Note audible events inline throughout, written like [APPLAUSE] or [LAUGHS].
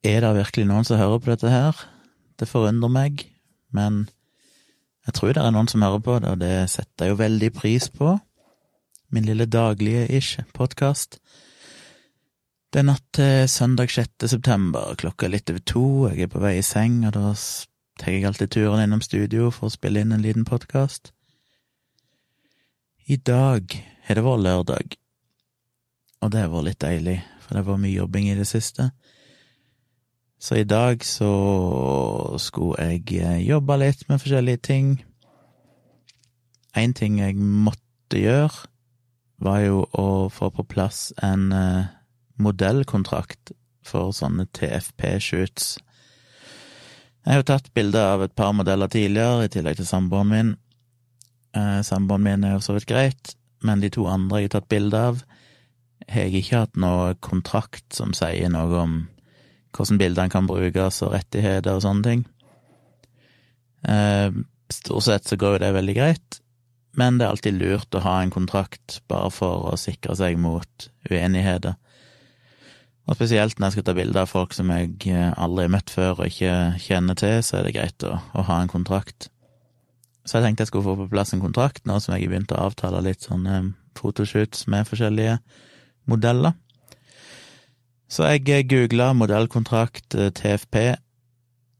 Er det virkelig noen som hører på dette her? Det forundrer meg, men jeg tror det er noen som hører på det, og det setter jeg jo veldig pris på. Min lille daglige-ish podkast. Det er natt til søndag 6. september, klokka er litt over to, jeg er på vei i seng, og da tar jeg alltid turen innom studio for å spille inn en liten podkast. I dag har det vært lørdag, og det har vært litt deilig, for det har vært mye jobbing i det siste. Så i dag så skulle jeg eh, jobbe litt med forskjellige ting. En ting jeg måtte gjøre, var jo å få på plass en eh, modellkontrakt for sånne TFP-shoots. Jeg har jo tatt bilder av et par modeller tidligere, i tillegg til samboeren min. Eh, samboeren min er jo så vidt greit, men de to andre jeg har tatt bilde av, har jeg ikke hatt noe kontrakt som sier noe om hvordan bildene kan brukes og rettigheter og sånne ting. Eh, stort sett så går jo det veldig greit, men det er alltid lurt å ha en kontrakt bare for å sikre seg mot uenigheter. Og spesielt når jeg skal ta bilder av folk som jeg eh, aldri har møtt før og ikke kjenner til, så er det greit å, å ha en kontrakt. Så jeg tenkte jeg skulle få på plass en kontrakt nå som jeg har begynt å avtale litt sånne fotoshoots med forskjellige modeller. Så jeg eh, googla modellkontrakt eh, TFP.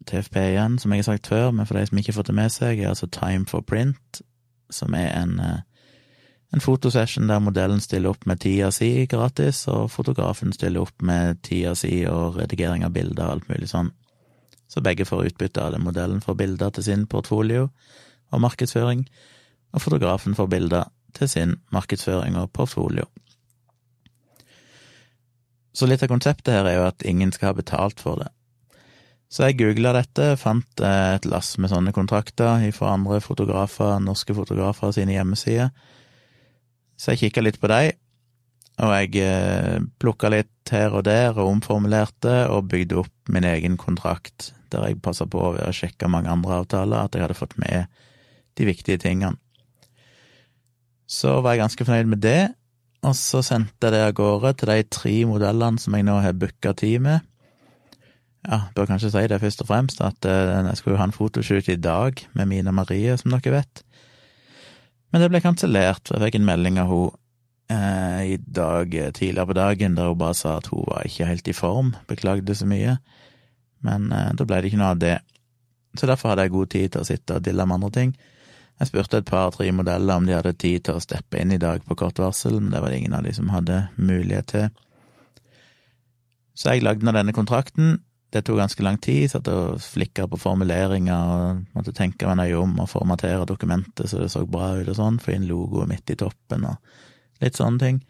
TFP igjen, som jeg har sagt før, men for de som ikke har fått det med seg, er altså Time for Print, som er en, eh, en fotosession der modellen stiller opp med tida si gratis, og fotografen stiller opp med tida si og redigering av bilder og alt mulig sånn. Så begge får utbytte av det. Modellen får bilder til sin portfolio og markedsføring, og fotografen får bilder til sin markedsføring og portfolio. Så litt av konseptet her er jo at ingen skal ha betalt for det. Så jeg googla dette, fant eh, et lass med sånne kontrakter fra andre fotografer, norske fotografer sine hjemmesider. Så jeg kikka litt på dem, og jeg eh, plukka litt her og der og omformulerte og bygde opp min egen kontrakt, der jeg passa på å sjekke mange andre avtaler, at jeg hadde fått med de viktige tingene. Så var jeg ganske fornøyd med det, og så sendte jeg det av gårde til de tre modellene som jeg nå har booka tid med. Ja, bør kanskje si det først og fremst, at eh, jeg skulle ha en fotoshoot i dag med Mina Marie, som dere vet. Men det ble kansellert, for jeg fikk en melding av henne eh, i dag eh, tidligere på dagen der hun bare sa at hun var ikke helt i form, beklagde så mye. Men eh, da ble det ikke noe av det. Så derfor hadde jeg god tid til å sitte og dille med andre ting. Jeg spurte et par-tre modeller om de hadde tid til å steppe inn i dag på kort varsel, men det var det ingen av de som hadde mulighet til. Så jeg lagde nå denne kontrakten. Det tok ganske lang tid, satt og flikka på formuleringer og måtte tenke meg nøye om og formatere dokumentet så det så bra ut og sånn, få inn logoet midt i toppen og litt sånne ting.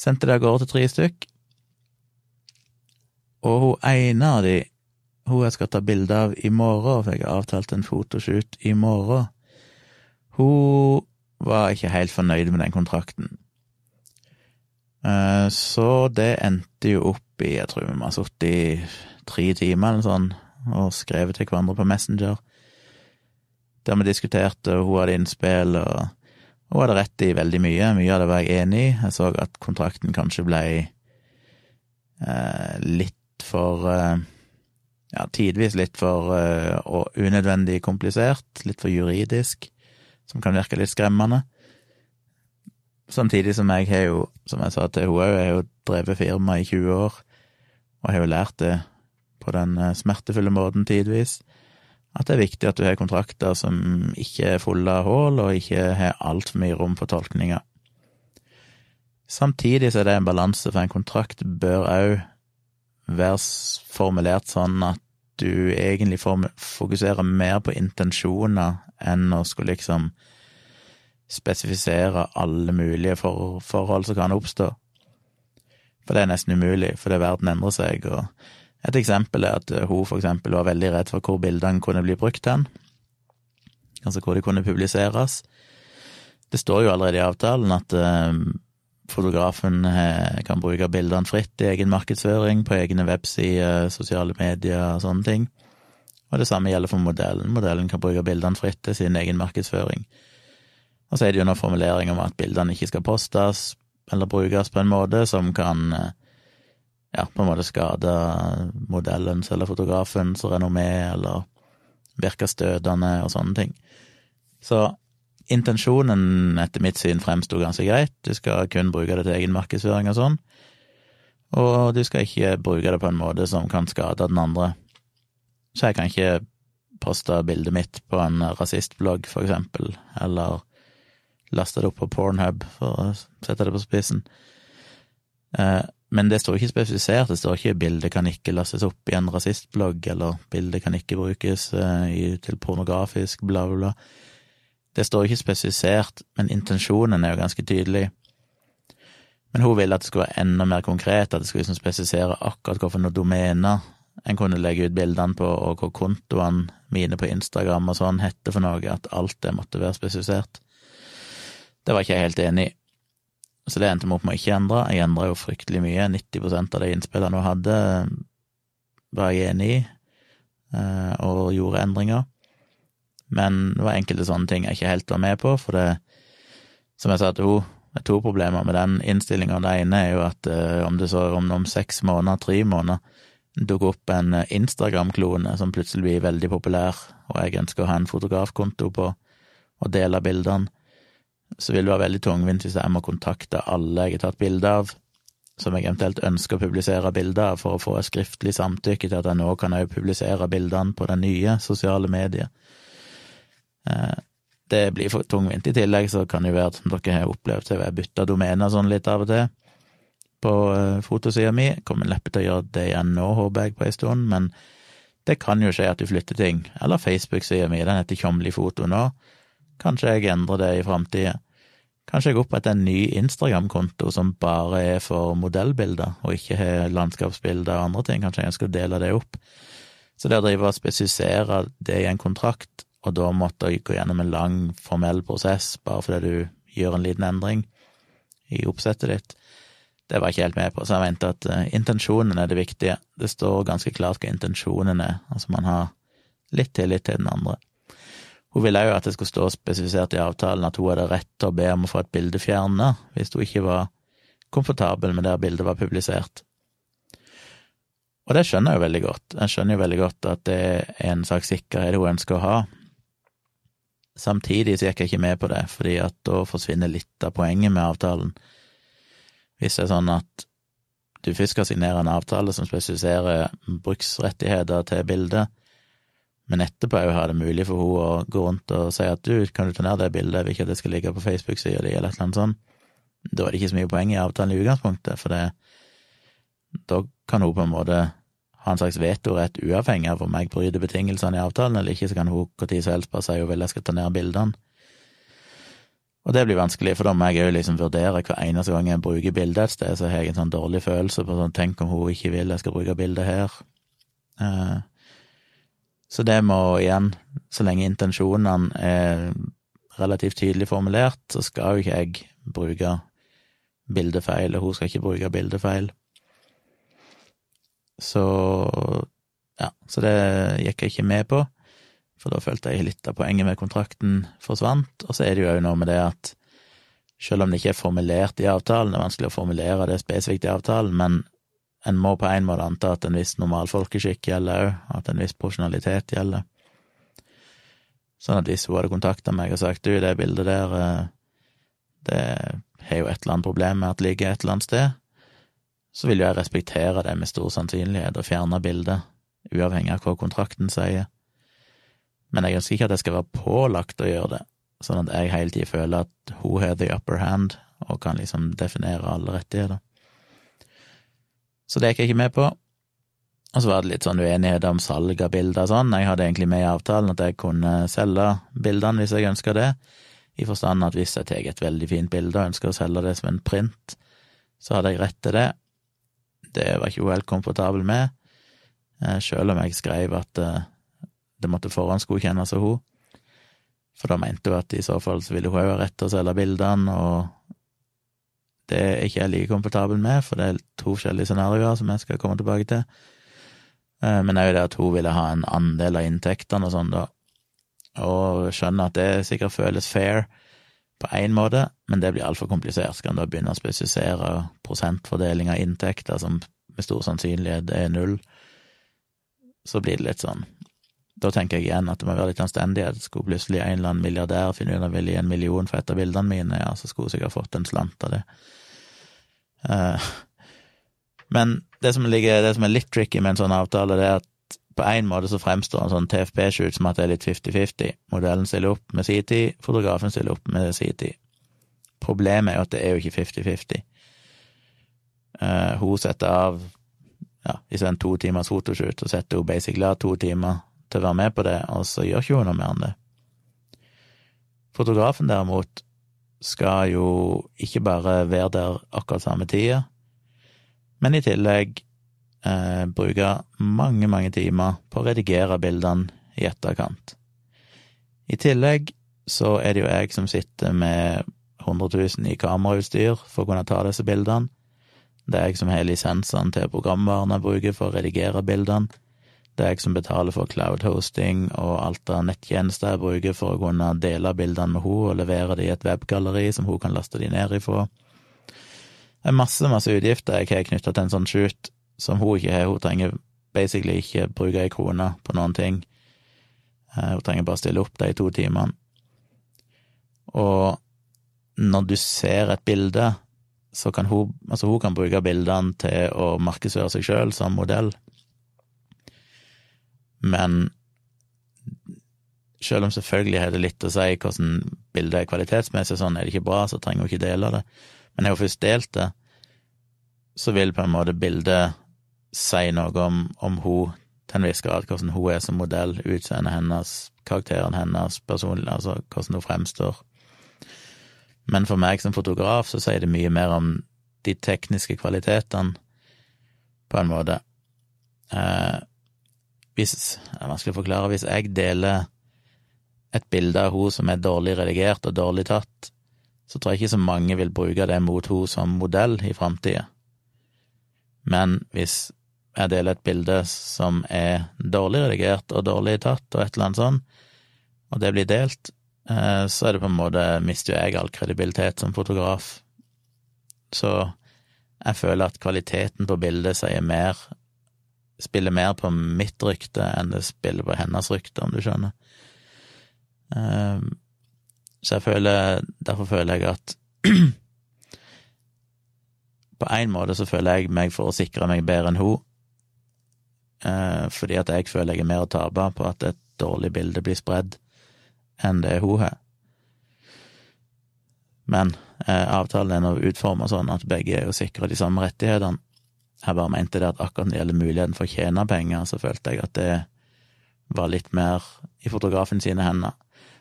Sendte det av gårde til tre stykk. Og hun ene av de, hun jeg skal ta bilde av i morgen, for jeg har avtalt en fotoshoot i morgen, hun var ikke helt fornøyd med den kontrakten. Eh, så det endte jo opp i, jeg tror vi har sittet i tre timer eller sånn, og skrevet til hverandre på Messenger. Der vi diskuterte, og hun hadde innspill, og hun hadde rett i veldig mye. Mye av det var jeg enig i. Jeg så at kontrakten kanskje ble eh, litt for eh, Ja, tidvis litt for eh, unødvendig komplisert, litt for juridisk som kan virke litt skremmende. Samtidig som jeg har jo, som jeg sa til henne òg, jeg har jo drevet firma i 20 år, og har jo lært det på den eh, smertefulle måten tidvis, at det er viktig at du har kontrakter som ikke er fulle av hull, og ikke har altfor mye rom for tolkninger. Samtidig så er det en balanse, for en kontrakt bør òg være formulert sånn at du egentlig fokuserer mer på intensjoner enn å skulle liksom spesifisere alle mulige for forhold som kan oppstå. For det er nesten umulig, fordi verden endrer seg, og et eksempel er at hun for eksempel var veldig redd for hvor bildene kunne bli brukt hen, altså hvor de kunne publiseres. Det står jo allerede i avtalen at eh, fotografen eh, kan bruke bildene fritt i egen markedsføring, på egne websider, sosiale medier og sånne ting. Og det samme gjelder for modellen. Modellen kan bruke bildene fritt til sin egen markedsføring. Og så er det jo noen formulering om at bildene ikke skal postes eller brukes på en måte som kan eh, ja, på en måte skade modellens eller fotografens renommé, eller virke støtende og sånne ting. Så intensjonen, etter mitt syn, fremsto ganske greit. Du skal kun bruke det til egen markedsføring og sånn, og du skal ikke bruke det på en måte som kan skade den andre. Så jeg kan ikke poste bildet mitt på en rasistblogg, for eksempel, eller laste det opp på Pornhub, for å sette det på spissen. Eh, men det står ikke spesifisert, det står ikke 'bildet kan ikke lastes opp i en rasistblogg', eller 'bildet kan ikke brukes eh, til pornografisk', bla, bla, bla. Det står ikke spesifisert, men intensjonen er jo ganske tydelig. Men hun ville at det skulle være enda mer konkret, at det skulle liksom spesifisere akkurat hvilke domener en kunne legge ut bildene på, og hva kontoene mine på Instagram og sånn hette for noe, at alt det måtte være spesifisert. Det var ikke jeg helt enig i. Så det endte vi opp med å ikke endre. Jeg endra jo fryktelig mye. 90% av de innspillene hun hadde, var jeg enig i, eh, og gjorde endringer. Men det var enkelte sånne ting jeg ikke helt var med på, for det, som jeg sa til henne, det er to problemer med den innstillinga. Det ene er jo at uh, om det så om, om seks måneder, tre måneder, dukker opp en eh, Instagram-klone som plutselig blir veldig populær, og jeg ønsker å ha en fotografkonto på og dele bildene, så vil det være veldig tungvint hvis jeg må kontakte alle jeg har tatt bilde av, som jeg eventuelt ønsker å publisere bilder av, for å få et skriftlig samtykke til at jeg nå kan òg publisere bildene på det nye sosiale mediet. Eh, det blir for tungvint. I tillegg så kan det være, som dere har opplevd, til jeg bytter domene sånn litt av og til på eh, fotosida mi. Kommer neppe til å gjøre det igjen nå, håper jeg, på ei stund, men det kan jo skje at du flytter ting. Eller Facebook-sida mi, den heter Tjomli foto nå. Kanskje jeg endrer det i framtida. Kanskje jeg oppretter en ny Instagram-konto som bare er for modellbilder, og ikke har landskapsbilder og andre ting. Kanskje jeg å dele det opp. Så det å drive og spesifisere det i en kontrakt, og da måtte jeg gå gjennom en lang, formell prosess bare fordi du gjør en liten endring i oppsettet ditt, det var jeg ikke helt med på, så jeg mente at uh, intensjonen er det viktige. Det står ganske klart hva intensjonen er, altså man har litt tillit til den andre. Hun ville jo at det skulle stå spesifisert i avtalen at hun hadde rett til å be om å få et bilde fjernet hvis hun ikke var komfortabel med der bildet var publisert. Og det skjønner jeg jo veldig godt. Jeg skjønner jo veldig godt at det er en slags sikkerhet hun ønsker å ha. Samtidig så gikk jeg ikke med på det, fordi at da forsvinner litt av poenget med avtalen. Hvis det er sånn at du først skal signere en avtale som spesifiserer bruksrettigheter til bildet, men etterpå òg har det mulig for henne å gå rundt og si at du, kan du ta ned det bildet, jeg vil ikke at det skal ligge på Facebook-sida di, eller et eller annet sånt. Da er det ikke så mye poeng i avtalen i utgangspunktet, for det, da kan hun på en måte ha en slags vetorett uavhengig av om jeg bryter betingelsene i avtalen eller ikke, så kan hun når som helst bare si hun vil jeg skal ta ned bildene. Og det blir vanskelig, for da må jeg òg liksom vurdere hver eneste gang jeg bruker bildet et sted, så har jeg en sånn dårlig følelse på sånn tenk om hun ikke vil jeg skal bruke bildet her. Uh, så det må igjen, så lenge intensjonene er relativt tydelig formulert, så skal jo ikke jeg bruke bildefeil, og hun skal ikke bruke bildefeil. Så ja, så det gikk jeg ikke med på, for da følte jeg litt av poenget med kontrakten forsvant. Og så er det jo òg noe med det at selv om det ikke er formulert i avtalen, det er vanskelig å formulere det spesifikt i avtalen, men en må på en måte anta at en viss normal folkeskikk gjelder òg, at en viss profesjonalitet gjelder. Sånn at hvis hun hadde kontakta meg og sagt du, det bildet der, eh, det har jo et eller annet problem med at det ligger et eller annet sted, så vil jo jeg respektere det med stor sannsynlighet og fjerne bildet, uavhengig av hva kontrakten sier. Men jeg ønsker ikke at jeg skal være pålagt å gjøre det, sånn at jeg hele tida føler at hun har the upper hand og kan liksom definere alle rettigheter. Så det gikk jeg ikke med på. Og så var det litt sånn uenighet om salg av bilder og sånn. Jeg hadde egentlig med i avtalen at jeg kunne selge bildene hvis jeg ønska det, i forstand at hvis jeg tar et veldig fint bilde og ønsker å selge det som en print, så hadde jeg rett til det. Det var ikke hun helt komfortabel med, selv sjøl om jeg skrev at eh, det måtte forhåndsgodkjennes av hun. For da mente hun at i så fall så ville hun òg ha rett til å selge bildene, og det er ikke jeg like komfortabel med, for det er to forskjellige scenarioer som jeg skal komme tilbake til. Eh, men òg det at hun ville ha en andel av inntektene og sånn, da. Og skjønner at det sikkert føles fair på én måte, men det blir altfor komplisert. Skal en da begynne å spesifisere prosentfordeling av inntekter som med stor sannsynlighet er null, så blir det litt sånn Da tenker jeg igjen at det må være litt anstendighet. Skulle plutselig en eller annen milliardær finne ut at han ville gi en million for et av bildene mine, ja, så skulle hun sikkert fått en slant av det. Uh, men det som, ligger, det som er litt tricky med en sånn avtale, det er at på en måte så fremstår en sånn TFP-shoot som at det er litt 50-50. Modellen stiller opp med sin tid, fotografen stiller opp med sin tid. Problemet er jo at det er jo ikke 50-50. Uh, hun setter av ja, hvis det er en to timers fotoshoot, så setter hun basically av to timer til å være med på det, og så gjør ikke hun noe mer enn det. Fotografen derimot skal jo ikke bare være der akkurat samme tida, men i tillegg eh, bruke mange, mange timer på å redigere bildene i etterkant. I tillegg så er det jo jeg som sitter med 100 000 i kamerautstyr for å kunne ta disse bildene. Det er jeg som har lisensene til programvarene jeg bruker for å redigere bildene. Det er jeg som betaler for cloud hosting og alt av nettjenester jeg bruker for å kunne dele bildene med henne og levere dem i et webgalleri som hun kan laste dem ned ifra. Det er masse, masse utgifter jeg har knytta til en sånn shoot, som hun ikke har. Hun trenger basically ikke bruke ei krone på noen ting. Eh, hun trenger bare stille opp de to timene. Og når du ser et bilde så kan hun Altså, hun kan bruke bildene til å markedsføre seg sjøl som modell, men selv om selvfølgelig har det litt å si hvordan bildet er kvalitetsmessig, sånn er det ikke bra, så trenger hun ikke dele det. Men har hun først delt det, så vil på en måte bildet si noe om, om hun til en viss grad, hvordan hun er som modell, utseendet hennes, karakteren hennes, personlig, altså hvordan hun fremstår. Men for meg som fotograf så sier det mye mer om de tekniske kvalitetene, på en måte. Eh, hvis Det er vanskelig å forklare. Hvis jeg deler et bilde av hun som er dårlig redigert og dårlig tatt, så tror jeg ikke så mange vil bruke det mot hun som modell i framtida. Men hvis jeg deler et bilde som er dårlig redigert og dårlig tatt, og et eller annet sånt, og det blir delt, Eh, så er det på en måte mister jo jeg all kredibilitet som fotograf. Så jeg føler at kvaliteten på bildet sier mer Spiller mer på mitt rykte enn det spiller på hennes rykte, om du skjønner. Eh, så jeg føler Derfor føler jeg at [CLEARS THROAT] På en måte så føler jeg meg for å sikre meg bedre enn hun, fordi at jeg føler jeg er mer å tape på at et dårlig bilde blir spredd enn det hun har. Men eh, avtalen er nå utforma sånn at begge er jo sikra de samme rettighetene. Jeg bare mente det at akkurat når det gjelder muligheten for å tjene penger, så følte jeg at det var litt mer i fotografen sine hender.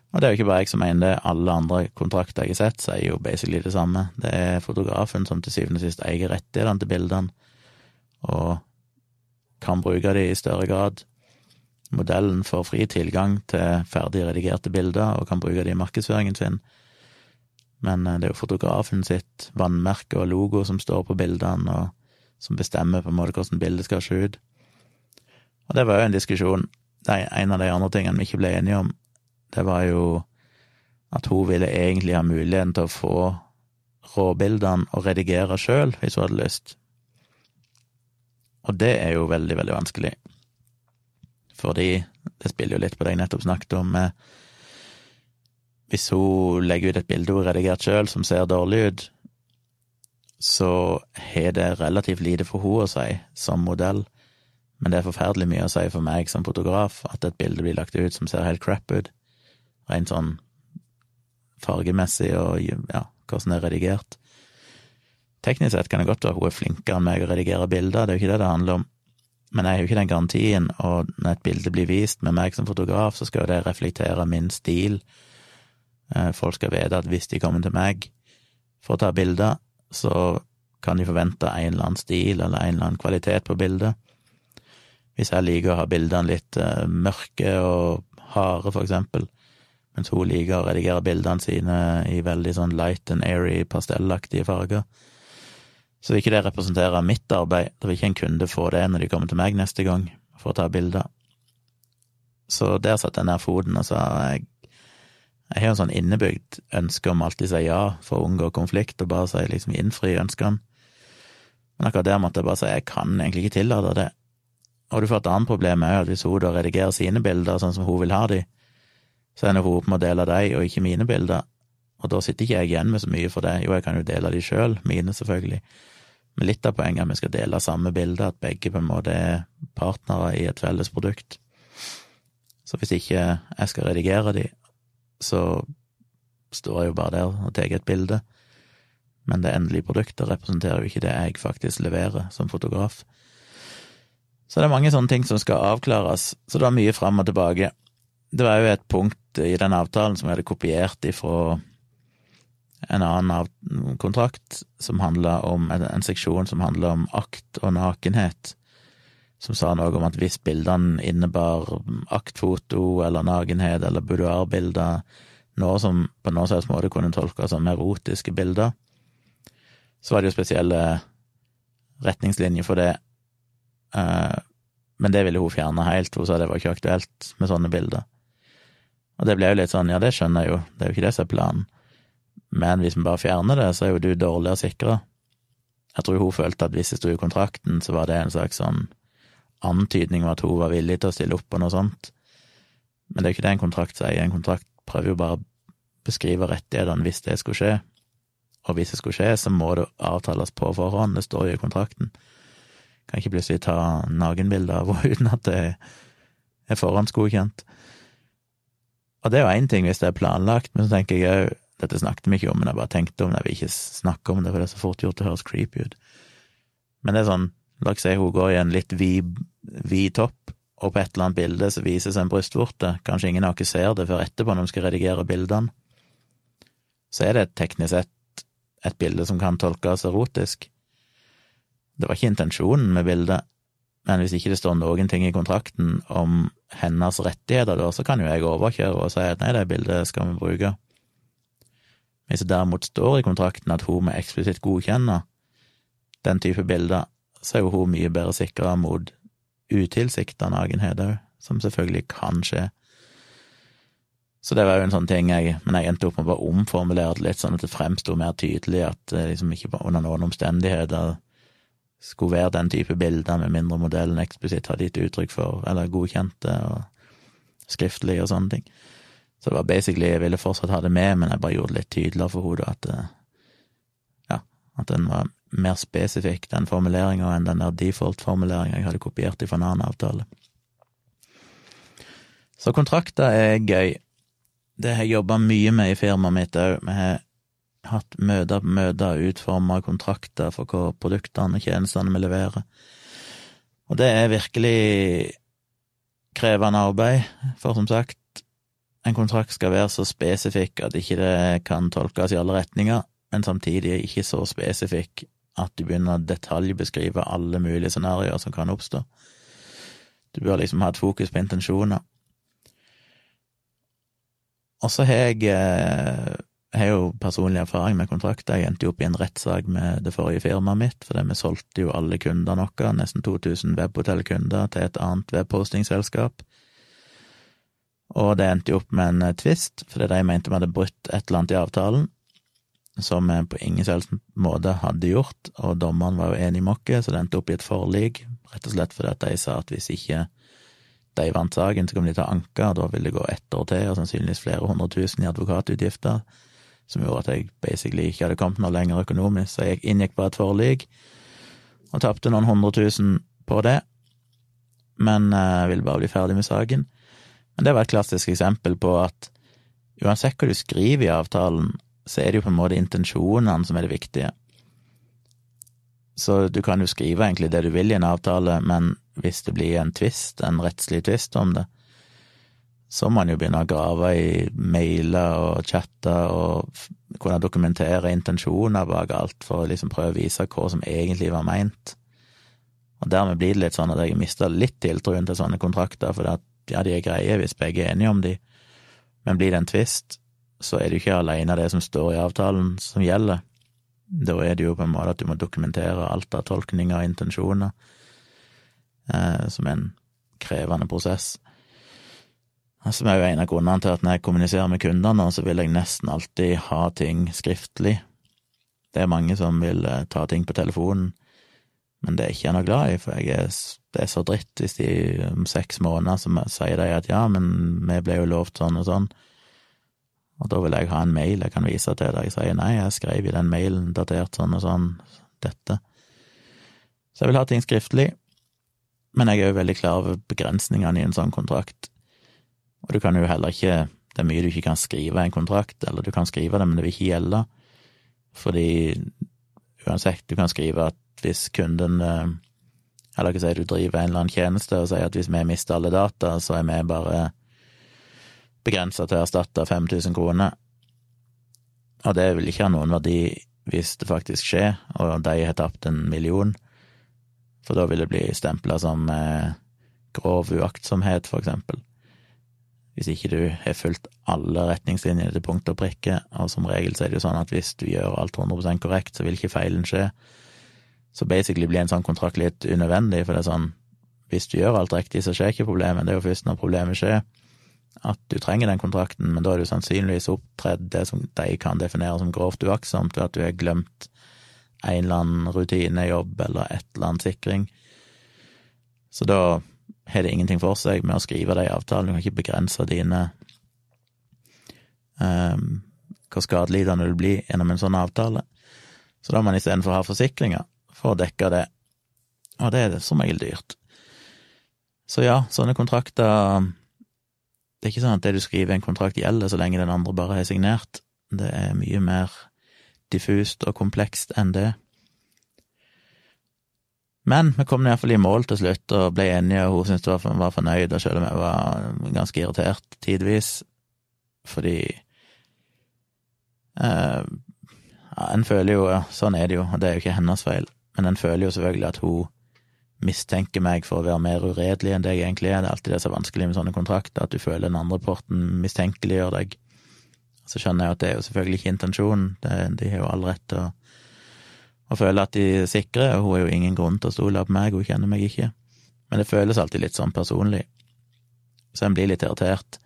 Og det er jo ikke bare jeg som mener det, alle andre kontrakter jeg har sett, sier jo basically det samme. Det er fotografen som til syvende og sist eier rettighetene til bildene, og kan bruke de i større grad. Modellen får fri tilgang til ferdig redigerte bilder og kan bruke de i markedsføringen sin, men eh, det er jo fotografen sitt vannmerke og logo som står på bildene, og som bestemmer på en måte hvordan bildet skal se ut. Og det var jo en diskusjon. En av de andre tingene vi ikke ble enige om, det var jo at hun ville egentlig ha muligheten til å få råbildene og redigere sjøl, hvis hun hadde lyst. Og det er jo veldig, veldig vanskelig fordi det spiller jo litt på det jeg nettopp snakket om. Hvis hun legger ut et bilde hun har redigert sjøl som ser dårlig ut, så har det relativt lite for henne å si som modell, men det er forferdelig mye å si for meg som fotograf at et bilde blir lagt ut som ser helt crap ut, rent sånn fargemessig og ja, hvordan det er redigert. Teknisk sett kan det godt være hun er flinkere enn meg å redigere bilder, det er jo ikke det det handler om, men jeg har jo ikke den garantien, og når et bilde blir vist med meg som fotograf, så skal jo det reflektere min stil. Eh, folk skal vite at hvis de kommer til meg for å ta bilder, så kan de forvente en eller annen stil eller en eller annen kvalitet på bildet. Hvis jeg liker å ha bildene litt eh, mørke og harde, for eksempel, mens hun liker å redigere bildene sine i veldig sånn light and airy, pastellaktige farger, så vil ikke det representere mitt arbeid, da vil ikke en kunde få det når de kommer til meg neste gang for å ta bilder. Så der satte jeg ned foten og sa jeg, jeg har en sånn innebygd ønske om alltid å si ja for å unngå konflikt, og bare si liksom innfri ønskene. Men akkurat der måtte jeg bare si jeg kan egentlig ikke tillate det. Og du får et annet problem òg, at hvis hun da redigerer sine bilder sånn som hun vil ha de, så ender hun opp med å dele de, og ikke mine bilder. Og da sitter ikke jeg igjen med så mye for det. Jo, jeg kan jo dele de sjøl, mine selvfølgelig. Men litt av poenget er at vi skal dele samme bilde, at begge på en måte er partnere i et felles produkt. Så hvis ikke jeg skal redigere de, så står jeg jo bare der og tar et bilde. Men det endelige produktet representerer jo ikke det jeg faktisk leverer som fotograf. Så det er mange sånne ting som skal avklares, så det var mye fram og tilbake. Det var jo et punkt i den avtalen som jeg hadde kopiert ifra en annen kontrakt som handla om en seksjon som handla om akt og nakenhet som sa noe om at hvis bildene innebar aktfoto eller nakenhet eller boudoirbilder, noe som på noen slags måte kunne tolkes som erotiske bilder, så var det jo spesielle retningslinjer for det. Eh, men det ville hun fjerne helt, hun sa det var ikke aktuelt med sånne bilder. Og det ble jo litt sånn, ja, det skjønner jeg jo, det er jo ikke det som er planen, men hvis vi bare fjerner det, så er jo du dårligere sikra. Jeg tror hun følte at hvis det sto i kontrakten, så var det en slags sånn antydning om at hun var villig til å stille opp på noe sånt. Men det er jo ikke det en kontrakt sier. En kontrakt prøver jo bare å beskrive rettighetene hvis det skulle skje. Og hvis det skulle skje, så må det avtales på forhånd. Det står jo i kontrakten. Kan ikke plutselig ta nakenbilder av henne [LAUGHS] uten at det er forhåndsgodkjent. Og det er jo én ting hvis det er planlagt, men så tenker jeg òg Dette snakket vi ikke om, men jeg bare tenkte om det. Jeg vil ikke snakke om det, for det er så fort gjort det høres creepy ut. Men det er sånn La oss si hun går i en litt vid, vid topp, og på et eller annet bilde så vises en brystvorte. Kanskje ingen av oss ser det før etterpå når de skal redigere bildene. Så er det teknisk sett et bilde som kan tolkes erotisk. Det var ikke intensjonen med bildet, men hvis ikke det står noen ting i kontrakten om hennes rettigheter, da, så kan jo jeg overkjøre og si at nei, det bildet skal vi bruke. Hvis det derimot står i kontrakten at hun må eksplisitt godkjenne den type bilder, så er jo hun mye bedre sikra mot utilsikta nakenhet òg, som selvfølgelig kan skje. Så det var jo en sånn ting jeg Men jeg endte opp med å bare omformulere det litt, sånn at det fremsto mer tydelig at det liksom ikke under noen omstendigheter skulle være den type bilder, med mindre modellen eksplisitt hadde gitt uttrykk for, eller godkjente, og skriftlig og sånne ting. Så det var basically Jeg ville fortsatt ha det med, men jeg bare gjorde det litt tydeligere for hodet at eh, Ja, at den var mer spesifikk, den formuleringa, enn den der default-formuleringa jeg hadde kopiert fra en annen avtale. Så kontrakter er gøy. Det har jeg jobba mye med i firmaet mitt òg. Vi har hatt møter på møter, utforma kontrakter for hva produktene og tjenestene vi leverer. Og det er virkelig krevende arbeid, for som sagt, en kontrakt skal være så spesifikk at ikke det kan tolkes i alle retninger, men samtidig ikke så spesifikk at du begynner å detaljbeskrive alle mulige scenarioer som kan oppstå. Du bør liksom ha et fokus på intensjoner. Og så har jeg, eh, jeg har jo personlig erfaring med kontrakter. Jeg endte jo opp i en rettssak med det forrige firmaet mitt, fordi vi solgte jo alle kundene våre, nesten 2000 webhotellkunder, til et annet webpostingselskap. Og det endte jo opp med en tvist, fordi de mente vi hadde brutt et eller annet i avtalen, som vi på ingen selvs måte hadde gjort, og dommeren var jo enig med oss, så det endte opp i et forlik, rett og slett fordi at de sa at hvis ikke de vant saken, så kom de til å anke, og da ville det gå ett år til, og sannsynligvis flere hundre tusen i advokatutgifter, som gjorde at jeg basically ikke hadde kommet noe lenger økonomisk, så jeg inngikk bare et forlik, og tapte noen hundre tusen på det, men jeg eh, ville bare bli ferdig med saken. Men det var et klassisk eksempel på at uansett hva du skriver i avtalen, så er det jo på en måte intensjonene som er det viktige. Så du kan jo skrive egentlig det du vil i en avtale, men hvis det blir en tvist, en rettslig tvist om det, så må man jo begynne å grave i mailer og chatter og kunne dokumentere intensjoner bak alt, for å liksom prøve å vise hva som egentlig var meint. Og dermed blir det litt sånn at jeg mister litt tiltroen til sånne kontrakter, for at ja, de er greie hvis begge er enige om de, men blir det en tvist, så er det jo ikke alene det som står i avtalen som gjelder. Da er det jo på en måte at du må dokumentere alt av tolkninger og intensjoner, eh, som er en krevende prosess. Som er jo en av grunnene til at når jeg kommuniserer med kundene, så vil jeg nesten alltid ha ting skriftlig. Det er mange som vil eh, ta ting på telefonen. Men det er ikke jeg noe glad i, for er, det er så dritt hvis de om seks måneder så sier de at ja, men vi ble jo lovt sånn og sånn, og da vil jeg ha en mail jeg kan vise til deg. Jeg sier nei, jeg skrev i den mailen datert sånn og sånn, dette. Så jeg vil ha ting skriftlig, men jeg er jo veldig klar over begrensningene i en sånn kontrakt. Og du kan jo heller ikke Det er mye du ikke kan skrive i en kontrakt, eller du kan skrive det, men det vil ikke gjelde. Fordi uansett, du kan skrive at hvis kunden eh, Eller hva sier du driver en eller annen tjeneste og sier at hvis vi mister alle data, så er vi bare begrensa til å erstatte 5000 kroner. Og det vil ikke ha noen verdi hvis det faktisk skjer, og de har tapt en million, for da vil det bli stempla som eh, grov uaktsomhet, for eksempel. Hvis ikke du har fulgt alle retningslinjene til punkt og prikke, og som regel så er det jo sånn at hvis du gjør alt 100 korrekt, så vil ikke feilen skje. Så basically blir en sånn kontrakt litt unødvendig, for det er sånn, hvis du gjør alt riktig, så skjer ikke problemet, det er jo først når problemet skjer at du trenger den kontrakten, men da er du sannsynligvis opptredd det som de kan definere som grovt uaktsomt, ved at du har glemt en eller annen rutinejobb eller et eller annet sikring. Så da har det ingenting for seg med å skrive de avtalene, du kan ikke begrense dine um, hvor skadelidende du blir gjennom en sånn avtale. Så da må man istedenfor ha forsikringer for å dekke det, og det er som regel dyrt. Så ja, sånne kontrakter det er ikke sånn at det du skriver i en kontrakt gjelder så lenge den andre bare har signert. Det er mye mer diffust og komplekst enn det. Men vi kom iallfall i mål til slutt og ble enige, og hun syntes hun var fornøyd, og selv om jeg var ganske irritert tidvis, fordi eh, ja, En føler jo, sånn er det jo, og det er jo ikke hennes feil, men en føler jo selvfølgelig at hun mistenker meg for å være mer uredelig enn det jeg egentlig er. Det er alltid det som er vanskelig med sånne kontrakter, at du føler den andre porten mistenkeliggjør deg. Så skjønner jeg at det er jo selvfølgelig ikke intensjonen, det, de har jo all rett til å, å, føle at de er sikre, og hun har jo ingen grunn til å stole på meg, hun kjenner meg ikke. Men det føles alltid litt sånn personlig, så en blir litt irritert.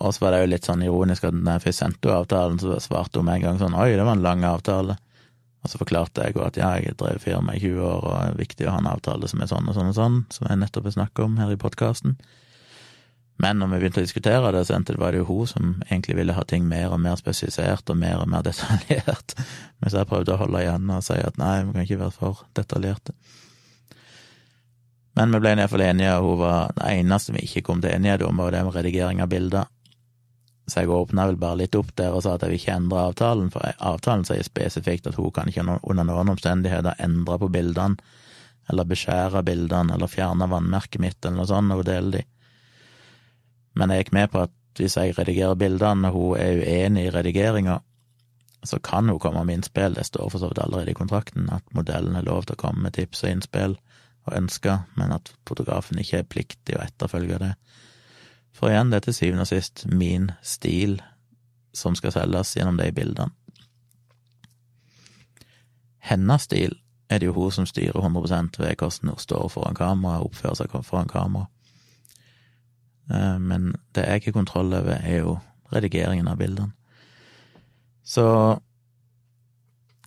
Og så var det jo litt sånn ironisk at når jeg først sendte avtalen, så svarte hun med en gang sånn oi, det var en lang avtale. Og så forklarte jeg at ja, jeg drev firma i 20 år, og det er viktig å ha en avtale som er sånn og sånn og sånn, som jeg nettopp har snakket om her i podkasten. Men når vi begynte å diskutere det, så endte det var det jo hun som egentlig ville ha ting mer og mer spesifisert og mer og mer [LAUGHS] detaljert, mens jeg prøvde å holde igjen og si at nei, vi kan ikke være for detaljerte. Men vi ble iallfall enige, og hun var den eneste vi ikke kom til enighet om, var det med redigering av bilder. Så jeg åpna vel bare litt opp der og sa at jeg vil ikke endre avtalen, for avtalen sier spesifikt at hun kan ikke under noen omstendigheter endre på bildene, eller beskjære bildene, eller fjerne vannmerket mitt, eller noe sånt, og deler de. Men jeg gikk med på at hvis jeg redigerer bildene, og hun er uenig i redigeringa, så kan hun komme med innspill, det står for så vidt allerede i kontrakten, at modellen har lov til å komme med tips og innspill og ønsker, men at fotografen ikke er pliktig å etterfølge det. For igjen, det er til syvende og sist min stil som skal selges gjennom de bildene. Hennes stil er det jo hun som styrer 100 ved hvordan hun står foran kamera oppfører seg foran kamera. Eh, men det jeg har kontroll over, er jo redigeringen av bildene. Så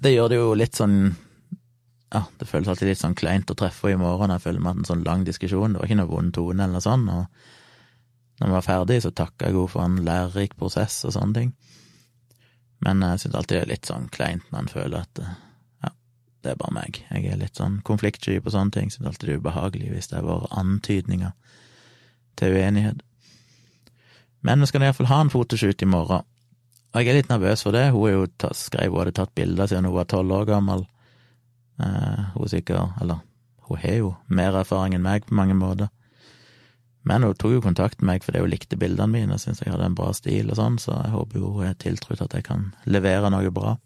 det gjør det jo litt sånn Ja, det føles alltid litt sånn kleint å treffe henne i morgen. Jeg føler meg hatt en sånn lang diskusjon. Det var ikke noe vond tone eller noe sånt. og når vi var ferdig, så takka jeg henne for en lærerik prosess og sånne ting. Men jeg syns alltid det er litt sånn kleint når en føler at ja, det er bare meg. Jeg er litt sånn konfliktsky på sånne ting. Syns alltid det er ubehagelig hvis det har vært antydninger til uenighet. Men vi skal iallfall ha en fotoshoot i morgen. Og jeg er litt nervøs for det. Hun er jo tatt, skrev hun hadde tatt bilder siden hun var tolv år gammel. Uh, hun er sikkert Eller hun har jo mer erfaring enn meg på mange måter. Men hun tok jo kontakt med meg fordi hun likte bildene mine og syntes jeg hadde en bra stil og sånn, så jeg håper jo hun er tiltrudd at jeg kan levere noe bra.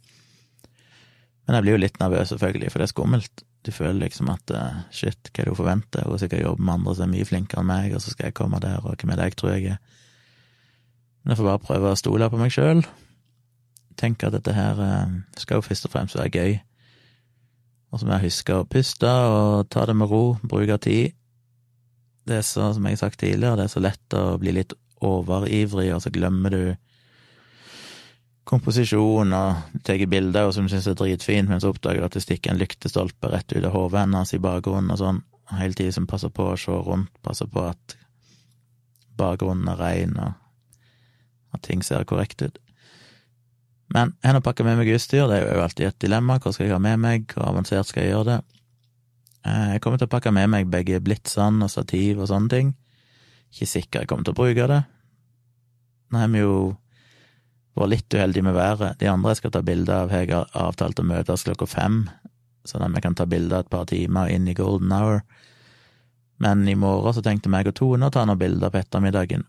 Men jeg blir jo litt nervøs, selvfølgelig, for det er skummelt. Du føler liksom at uh, shit, hva er det hun forventer? Hun sikkert jobber med andre som er mye flinkere enn meg, og så skal jeg komme der, og hvem er det jeg tror jeg er? Men jeg får bare prøve å stole på meg sjøl. Tenke at dette her uh, skal jo først og fremst være gøy. Og så må jeg huske å puste og ta det med ro, bruke tid det er så, som jeg har sagt tidligere, det er så lett å bli litt overivrig, og så glemmer du komposisjon og tar bilder og som syns er dritfint, men så oppdager du at det stikker en lyktestolpe rett ut av hodet hennes i bakgrunnen og sånn, hele tiden som passer på å se rundt, passer på at bakgrunnen er rein, og at ting ser korrekt ut. Men jeg har pakka med meg utstyr, det er jo alltid et dilemma, hva skal jeg ha med meg, hvor avansert skal jeg gjøre det? Eh, jeg kommer til å pakke med meg begge blitsene og stativ og sånne ting. Ikke sikker jeg kommer til å bruke det. Nå har vi jo vært litt uheldige med været. De andre jeg skal ta bilde av, jeg har avtalt å møtes klokka fem, sånn at vi kan ta bilde et par timer inn i golden hour. Men i morgen så tenkte meg og Tone å ta noen bilder på ettermiddagen.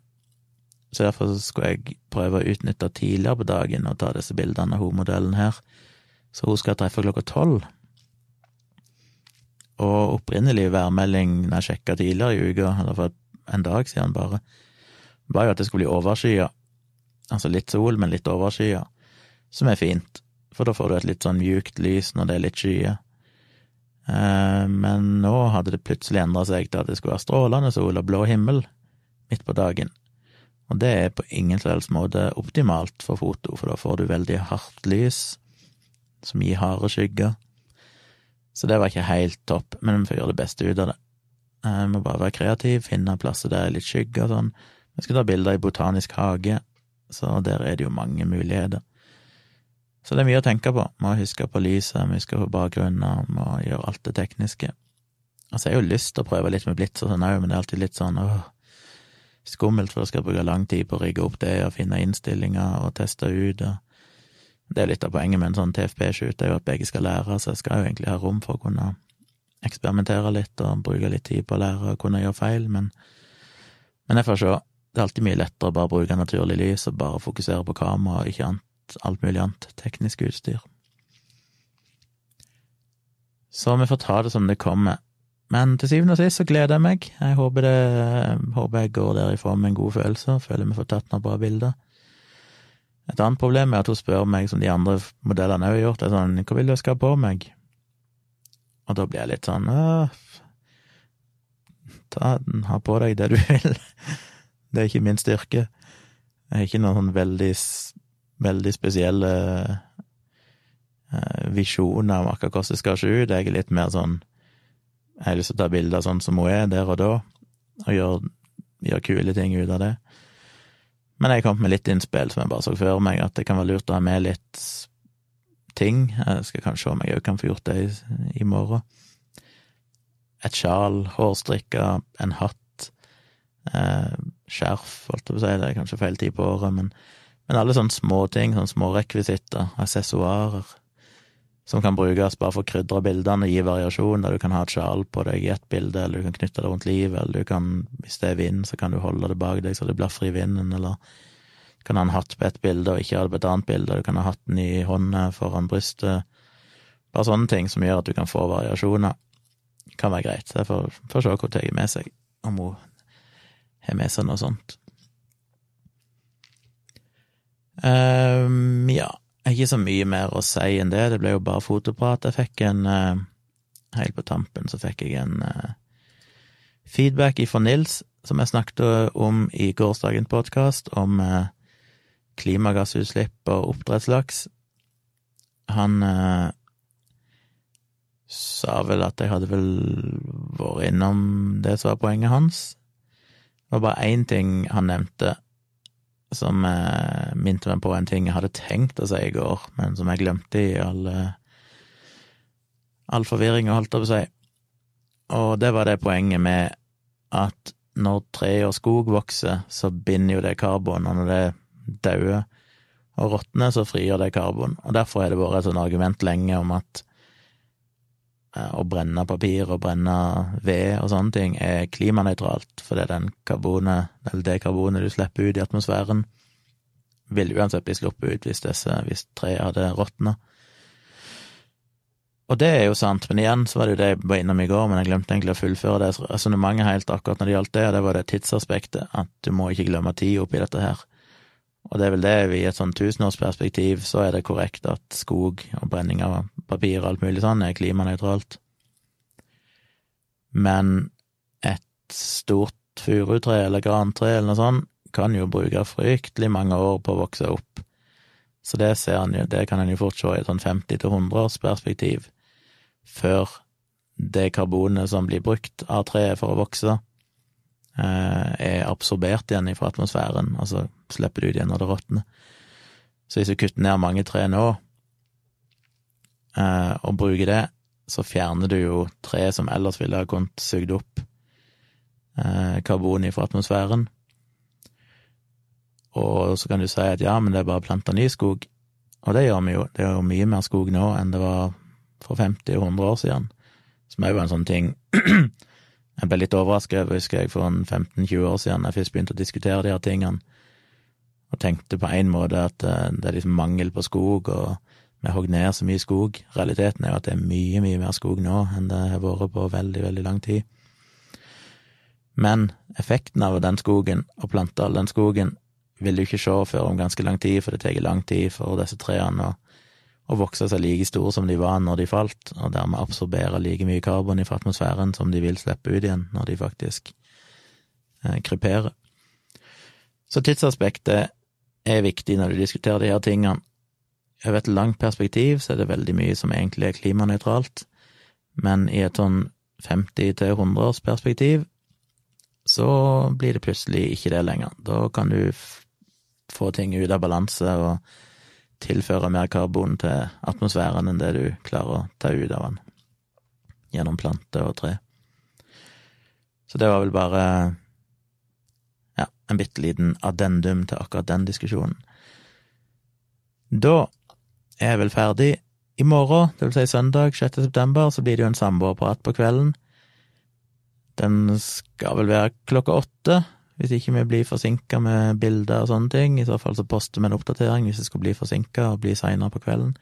Så derfor skulle jeg prøve å utnytte tidligere på dagen og ta disse bildene av hovedmodellen her. Så hun skal treffe klokka tolv. Og opprinnelig værmelding når jeg sjekka tidligere i uka, eller for en dag siden bare, var jo at det skulle bli overskya. Altså litt sol, men litt overskya. Som er fint, for da får du et litt sånn mjukt lys når det er litt skyer. Eh, men nå hadde det plutselig endra seg til at det skulle være strålende sol og blå himmel midt på dagen. Og det er på ingen som helst måte optimalt for foto, for da får du veldig hardt lys som gir harde skygger. Så det var ikke helt topp, men vi får gjøre det beste ut av det. Eh, vi må bare være kreativ, finne plasser der det er litt skygge og sånn. Vi skal ta bilder i Botanisk hage, så der er det jo mange muligheter. Så det er mye å tenke på. Må huske på lyset, må huske på bakgrunnen, må gjøre alt det tekniske. Altså, jeg har jo lyst til å prøve litt med blits og sånn òg, men det er alltid litt sånn åh, skummelt, for da skal bruke lang tid på å rigge opp det og finne innstillinger og teste ut. og Det er litt av poenget med en sånn TFP-shoot, er jo at begge skal lære, så jeg skal jo egentlig ha rom for å kunne eksperimentere litt og bruke litt tid på å lære og kunne gjøre feil, men, men jeg får se. Det er alltid mye lettere å bare bruke naturlig lys og bare fokusere på kamera og ikke annet alt mulig annet teknisk utstyr. Så vi får ta det som det kommer. Men til syvende og sist så gleder jeg meg. Jeg håper, det, håper jeg går form med en god følelse, og føler vi får tatt noen bra bilder. Et annet problem er at hun spør meg, som de andre modellene har gjort, er sånn, hva vil du skal ha på meg? Og da blir jeg litt sånn, ta den, ha på deg det du vil. Det er ikke min styrke. Jeg har ikke noen sånn veldig veldig spesielle eh, visjoner om akkurat hvordan det skal se ut. Jeg er litt mer sånn Jeg har lyst til å ta bilder sånn som hun er, der og da, og gjøre, gjøre kule ting ut av det. Men jeg kom med litt innspill som jeg bare så for meg, at det kan være lurt å ha med litt ting. Jeg skal kanskje se om jeg òg kan få gjort det i, i morgen. Et sjal, hårstrikker, en hatt, eh, skjerf, holdt jeg på å si, det er kanskje feil tid på året, men men alle sånne småting, sånne små rekvisitter, aksessoarer, som kan brukes bare for å krydre bildene og gi variasjon, der du kan ha et sjal på deg i ett bilde, eller du kan knytte det rundt livet, eller du kan, hvis det er vind, så kan du holde det bak deg så det blafrer i vinden, eller du kan ha en hatt på ett bilde og ikke ha det på et annet bilde, du kan ha hatten i hånda foran brystet, bare sånne ting som gjør at du kan få variasjoner. Det Kan være greit. Jeg får, får se hva hun tar med seg, om hun har med seg noe sånt. Um, ja, ikke så mye mer å si enn det. Det ble jo bare fotoprat. Jeg fikk en uh, Helt på tampen så fikk jeg en uh, feedback ifra Nils, som jeg snakket om i gårsdagens podkast, om uh, klimagassutslipp og oppdrettslaks. Han sa vel at jeg hadde vel vært innom det som var poenget hans. Det var bare én ting han nevnte, som eh, minte meg på en ting jeg hadde tenkt å si i går, men som jeg glemte i all, all og holdt jeg på å si. Og det var det poenget med at når tre og skog vokser, så binder jo det karbon, og når det dauer og råtner, så frigjør det karbon. Og derfor har det vært et sånt argument lenge om at eh, å brenne papir og brenne ved og sånne ting er klimanøytralt, fordi den karbonet, eller det karbonet du slipper ut i atmosfæren, vil uansett bli sluppet ut hvis, disse, hvis treet hadde råtna. Og det er jo sant, men igjen så var det jo det jeg var innom i går, men jeg glemte egentlig å fullføre det resonnementet helt akkurat når det gjaldt det, og det var det tidsaspektet, at du må ikke glemme tid oppi dette her. Og det er vel det, i et sånn tusenårsperspektiv så er det korrekt at skog og brenning av papir og alt mulig sånn er klimanøytralt. Men et stort furutre eller grantre eller noe sånt kan jo bruke fryktelig mange år på å vokse opp. Så det jo, det kan en jo fort se i et sånn 50-100 års perspektiv, før det karbonet som blir brukt av treet for å vokse, er absorbert igjen fra atmosfæren, altså slipper det ut igjen når det råtner. Så hvis du kutter ned mange tre nå, eh, og bruker det, så fjerner du jo tre som ellers ville ha kunnet sugd opp eh, karbon fra atmosfæren. Og så kan du si at ja, men det er bare å plante ny skog. Og det gjør vi jo. Det er jo mye mer skog nå enn det var for 50 og 100 år siden. Som òg var en sånn ting [CLEARS THROAT] jeg ble litt overrasket over, husker jeg, for en 15-20 år siden, jeg først begynte å diskutere de her tingene, og tenkte på en måte at eh, det er liksom mangel på skog, og vi hogg ned så mye skog. Realiteten er jo at det er mye, mye mer skog nå enn det har vært på veldig, veldig lang tid. Men effekten av den skogen, å plante all den skogen, vil du ikke se før om ganske lang tid, for det tar lang tid for disse trærne å, å, vokse seg like store som de var når de falt, og dermed absorbere like mye karbon i atmosfæren som de vil slippe ut igjen når de faktisk eh, kryperer. Så tidsaspektet er viktig når du diskuterer de her tingene. Over et langt perspektiv så er det veldig mye som egentlig er klimanøytralt, men i et sånn 50 til 100 års perspektiv så blir det plutselig ikke det lenger. Da kan du få ting ut av balanse og tilføre mer karbon til atmosfæren enn det du klarer å ta ut av den gjennom planter og tre. Så det var vel bare ja, en bitte liten addendum til akkurat den diskusjonen. Da er jeg vel ferdig. I morgen, det vil si søndag 6. september, så blir det jo en samboerprat på kvelden. Den skal vel være klokka åtte hvis ikke vi blir forsinka med bilder og sånne ting. I så fall så poster vi en oppdatering hvis det skulle bli forsinka og bli seinere på kvelden.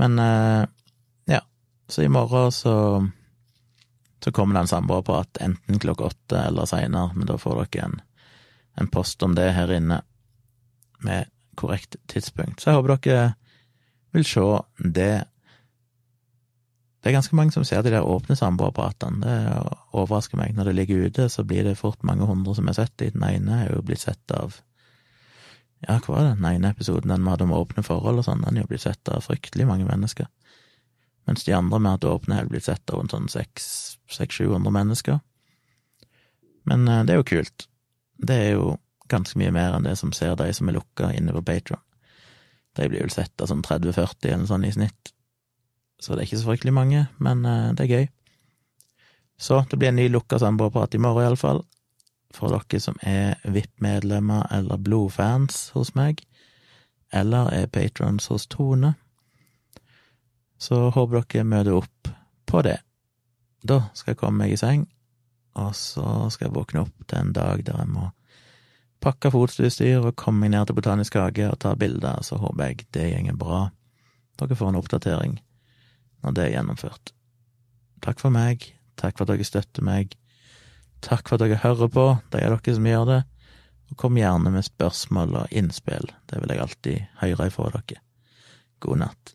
Men eh, ja, så i morgen så så kommer det en samboerprat enten klokka åtte eller seinere, men da får dere en, en post om det her inne med korrekt tidspunkt. Så jeg håper dere vil se det det er ganske mange som ser de der åpne samboerapparatene. Det overrasker meg. Når det ligger ute, så blir det fort mange hundre som er sett i. Den ene er jo blitt sett av Ja, hva var det? Den ene episoden, den vi hadde om åpne forhold og sånn, den er jo blitt sett av fryktelig mange mennesker. Mens de andre med at åpne er blitt sett av en sånn 600-700 mennesker. Men eh, det er jo kult. Det er jo ganske mye mer enn det som ser de som er lukka inne på Patron. De blir vel sett av sånn 30-40 eller sånn i snitt så det er ikke så fryktelig mange, men uh, det er gøy. Så det blir en ny lukka samboerprat i morgen, iallfall. For dere som er VIP-medlemmer eller blodfans hos meg, eller er patrons hos Tone. Så håper dere møter opp på det. Da skal jeg komme meg i seng, og så skal jeg våkne opp til en dag der jeg må pakke fotutstyr og komme meg ned til Botanisk hage og ta bilder, så håper jeg det går bra. Dere får en oppdatering når det er gjennomført. Takk for meg, takk for at dere støtter meg, takk for at dere hører på, de er dere som gjør det, og kom gjerne med spørsmål og innspill, det vil jeg alltid høre ifra dere. God natt.